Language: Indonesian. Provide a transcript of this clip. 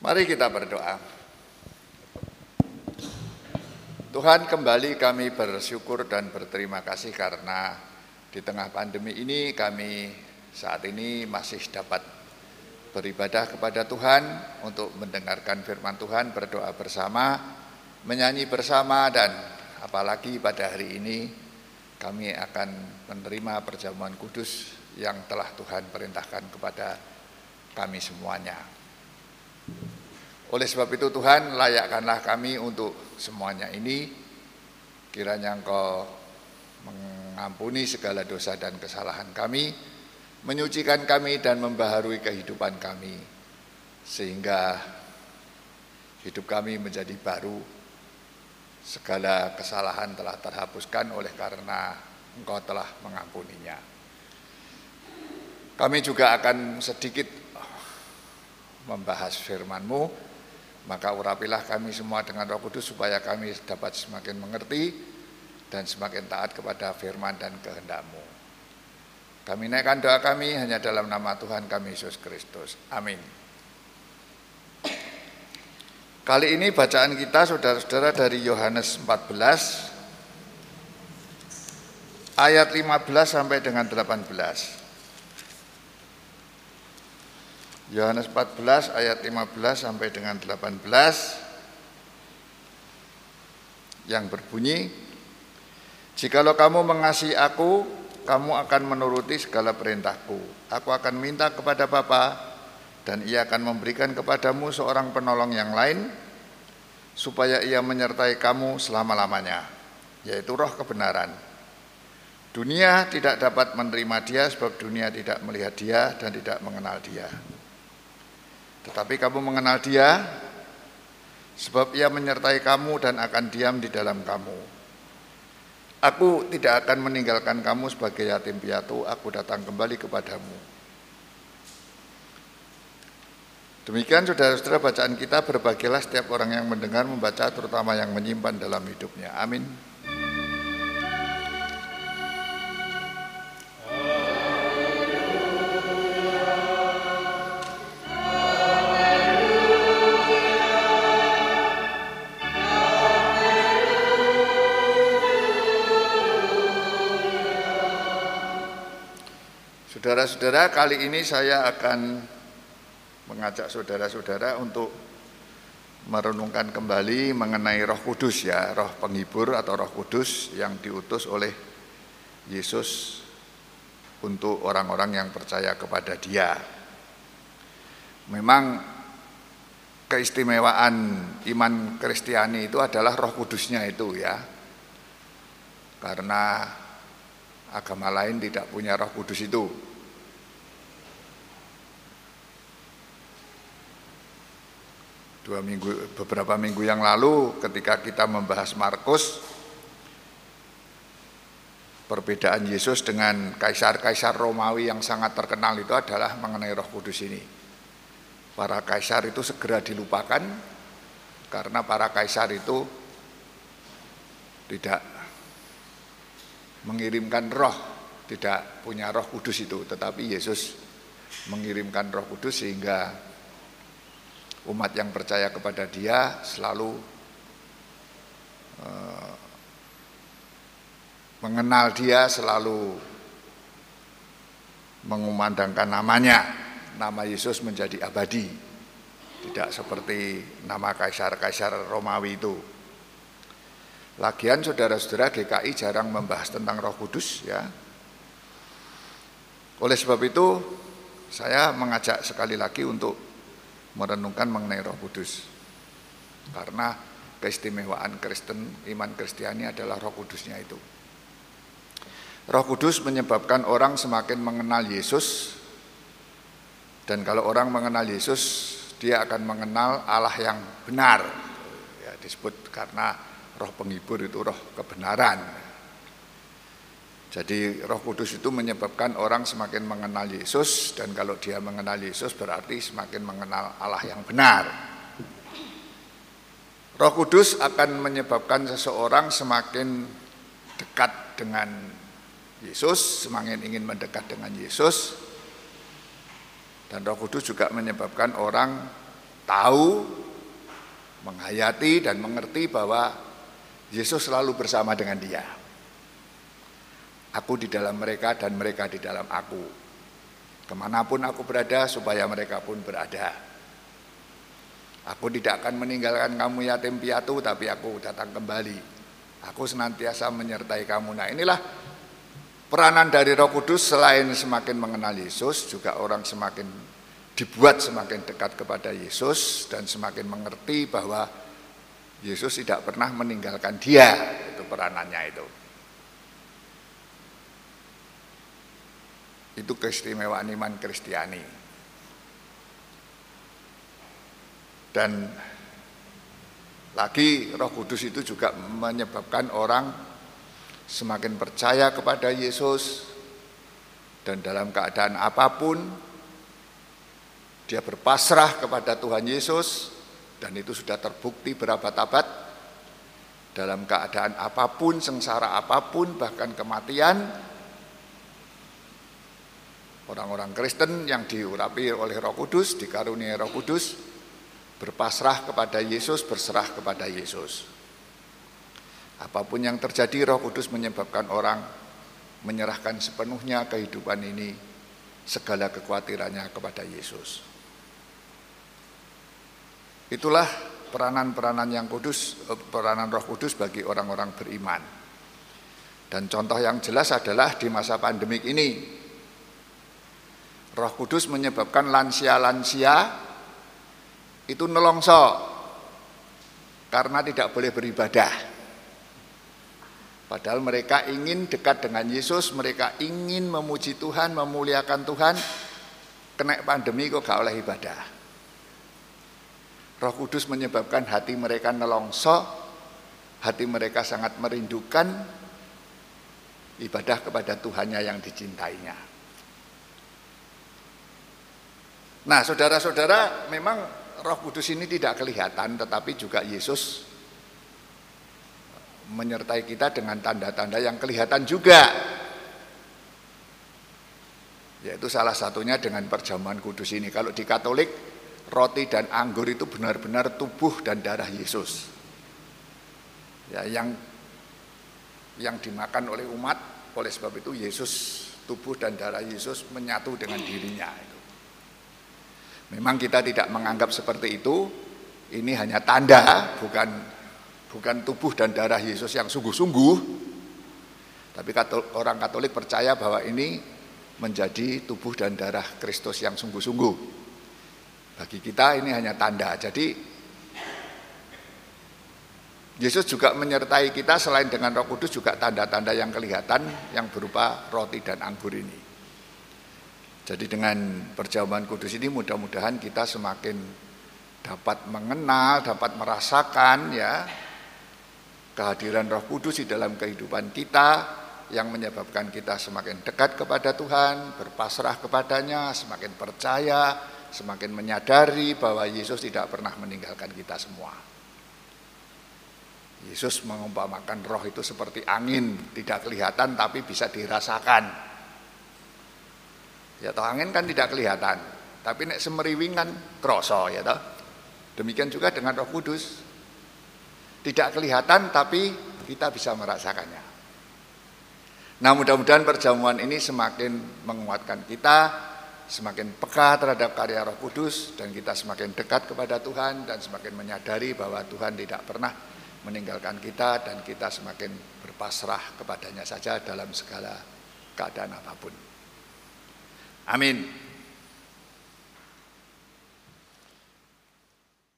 Mari kita berdoa. Tuhan kembali kami bersyukur dan berterima kasih karena di tengah pandemi ini kami saat ini masih dapat beribadah kepada Tuhan untuk mendengarkan firman Tuhan, berdoa bersama, menyanyi bersama dan apalagi pada hari ini kami akan menerima perjamuan kudus yang telah Tuhan perintahkan kepada kami semuanya. Oleh sebab itu Tuhan layakkanlah kami untuk semuanya ini. Kiranya Engkau mengampuni segala dosa dan kesalahan kami menyucikan kami dan membaharui kehidupan kami sehingga hidup kami menjadi baru. Segala kesalahan telah terhapuskan oleh karena engkau telah mengampuninya. Kami juga akan sedikit membahas firman-Mu maka urapilah kami semua dengan roh kudus supaya kami dapat semakin mengerti dan semakin taat kepada firman dan kehendak-Mu kami naikkan doa kami hanya dalam nama Tuhan kami Yesus Kristus. Amin. Kali ini bacaan kita saudara-saudara dari Yohanes 14 ayat 15 sampai dengan 18. Yohanes 14 ayat 15 sampai dengan 18 yang berbunyi Jikalau kamu mengasihi aku kamu akan menuruti segala perintahku. Aku akan minta kepada Bapa dan ia akan memberikan kepadamu seorang penolong yang lain supaya ia menyertai kamu selama-lamanya, yaitu roh kebenaran. Dunia tidak dapat menerima dia sebab dunia tidak melihat dia dan tidak mengenal dia. Tetapi kamu mengenal dia sebab ia menyertai kamu dan akan diam di dalam kamu Aku tidak akan meninggalkan kamu sebagai yatim piatu, aku datang kembali kepadamu. Demikian saudara-saudara bacaan kita berbagilah setiap orang yang mendengar, membaca, terutama yang menyimpan dalam hidupnya. Amin. Saudara-saudara, kali ini saya akan mengajak saudara-saudara untuk merenungkan kembali mengenai Roh Kudus ya, Roh penghibur atau Roh Kudus yang diutus oleh Yesus untuk orang-orang yang percaya kepada Dia. Memang keistimewaan iman Kristiani itu adalah Roh Kudusnya itu ya. Karena agama lain tidak punya Roh Kudus itu. Dua minggu beberapa minggu yang lalu ketika kita membahas Markus perbedaan Yesus dengan kaisar-kaisar Romawi yang sangat terkenal itu adalah mengenai Roh Kudus ini. Para kaisar itu segera dilupakan karena para kaisar itu tidak mengirimkan roh, tidak punya Roh Kudus itu, tetapi Yesus mengirimkan Roh Kudus sehingga umat yang percaya kepada dia selalu uh, mengenal dia selalu mengumandangkan namanya. Nama Yesus menjadi abadi. Tidak seperti nama kaisar-kaisar Romawi itu. Lagian saudara-saudara GKI jarang membahas tentang roh kudus ya. Oleh sebab itu saya mengajak sekali lagi untuk merenungkan mengenai Roh Kudus. Karena keistimewaan Kristen, iman Kristiani adalah Roh Kudusnya itu. Roh Kudus menyebabkan orang semakin mengenal Yesus dan kalau orang mengenal Yesus, dia akan mengenal Allah yang benar. Ya, disebut karena roh penghibur itu roh kebenaran. Jadi Roh Kudus itu menyebabkan orang semakin mengenal Yesus dan kalau dia mengenal Yesus berarti semakin mengenal Allah yang benar. Roh Kudus akan menyebabkan seseorang semakin dekat dengan Yesus, semakin ingin mendekat dengan Yesus. Dan Roh Kudus juga menyebabkan orang tahu, menghayati dan mengerti bahwa Yesus selalu bersama dengan dia. Aku di dalam mereka dan mereka di dalam aku. Ke mana pun aku berada supaya mereka pun berada. Aku tidak akan meninggalkan kamu yatim piatu tapi aku datang kembali. Aku senantiasa menyertai kamu. Nah inilah peranan dari roh kudus selain semakin mengenal Yesus juga orang semakin dibuat semakin dekat kepada Yesus dan semakin mengerti bahwa Yesus tidak pernah meninggalkan dia itu peranannya itu itu keistimewaan iman Kristiani dan lagi Roh Kudus itu juga menyebabkan orang semakin percaya kepada Yesus dan dalam keadaan apa pun dia berpasrah kepada Tuhan Yesus dan itu sudah terbukti berabad-abad dalam keadaan apa pun, sengsara apa pun, bahkan kematian. Orang-orang Kristen yang diurapi oleh Roh Kudus, dikaruniai Roh Kudus, berpasrah kepada Yesus, berserah kepada Yesus. Apa pun yang terjadi, Roh Kudus menyebabkan orang menyerahkan sepenuhnya kehidupan ini, segala kekhawatirannya kepada Yesus. Itulah peranan-peranan yang kudus, eh, peranan roh kudus bagi orang-orang beriman. Dan contoh yang jelas adalah di masa pandemik ini. Roh kudus menyebabkan lansia-lansia itu nelongso karena tidak boleh beribadah. Padahal mereka ingin dekat dengan Yesus, mereka ingin memuji Tuhan, memuliakan Tuhan, kena pandemi kok gak oleh ibadah. Roh Kudus menyebabkan hati mereka nelongso, hati mereka sangat merindukan ibadah kepada Tuhannya yang dicintainya. Nah, saudara-saudara, memang Roh Kudus ini tidak kelihatan, tetapi juga Yesus menyertai kita dengan tanda-tanda yang kelihatan juga. Yaitu salah satunya dengan perjamuan kudus ini. Kalau di Katolik roti dan anggur itu benar-benar tubuh dan darah Yesus. Ya, yang yang dimakan oleh umat, oleh sebab itu Yesus tubuh dan darah Yesus menyatu dengan dirinya itu. Memang kita tidak menganggap seperti itu. Ini hanya tanda, bukan bukan tubuh dan darah Yesus yang sungguh-sungguh. Tapi orang Katolik percaya bahwa ini menjadi tubuh dan darah Kristus yang sungguh-sungguh. Bagi kita ini hanya tanda. Jadi Yesus juga menyertai kita selain dengan Roh Kudus juga tanda-tanda yang kelihatan yang berupa roti dan anggur ini. Jadi dengan perjamuan kudus ini mudah-mudahan kita semakin dapat mengenal, dapat merasakan ya kehadiran Roh Kudus di dalam kehidupan kita yang menyebabkan kita semakin dekat kepada Tuhan, berpasrah kepadanya, semakin percaya, semakin menyadari bahwa Yesus tidak pernah meninggalkan kita semua. Yesus mengumpamakan roh itu seperti angin, tidak kelihatan tapi bisa dirasakan. Ya toh angin kan tidak kelihatan, tapi nek semeriwing kan kroso ya toh. Demikian juga dengan Roh Kudus. Tidak kelihatan tapi kita bisa merasakannya. Nah mudah-mudahan perjamuan ini semakin menguatkan kita, semakin peka terhadap karya Roh Kudus dan kita semakin dekat kepada Tuhan dan semakin menyadari bahwa Tuhan tidak pernah meninggalkan kita dan kita semakin berpasrah kepadanya saja dalam segala keadaan apa pun. I mean,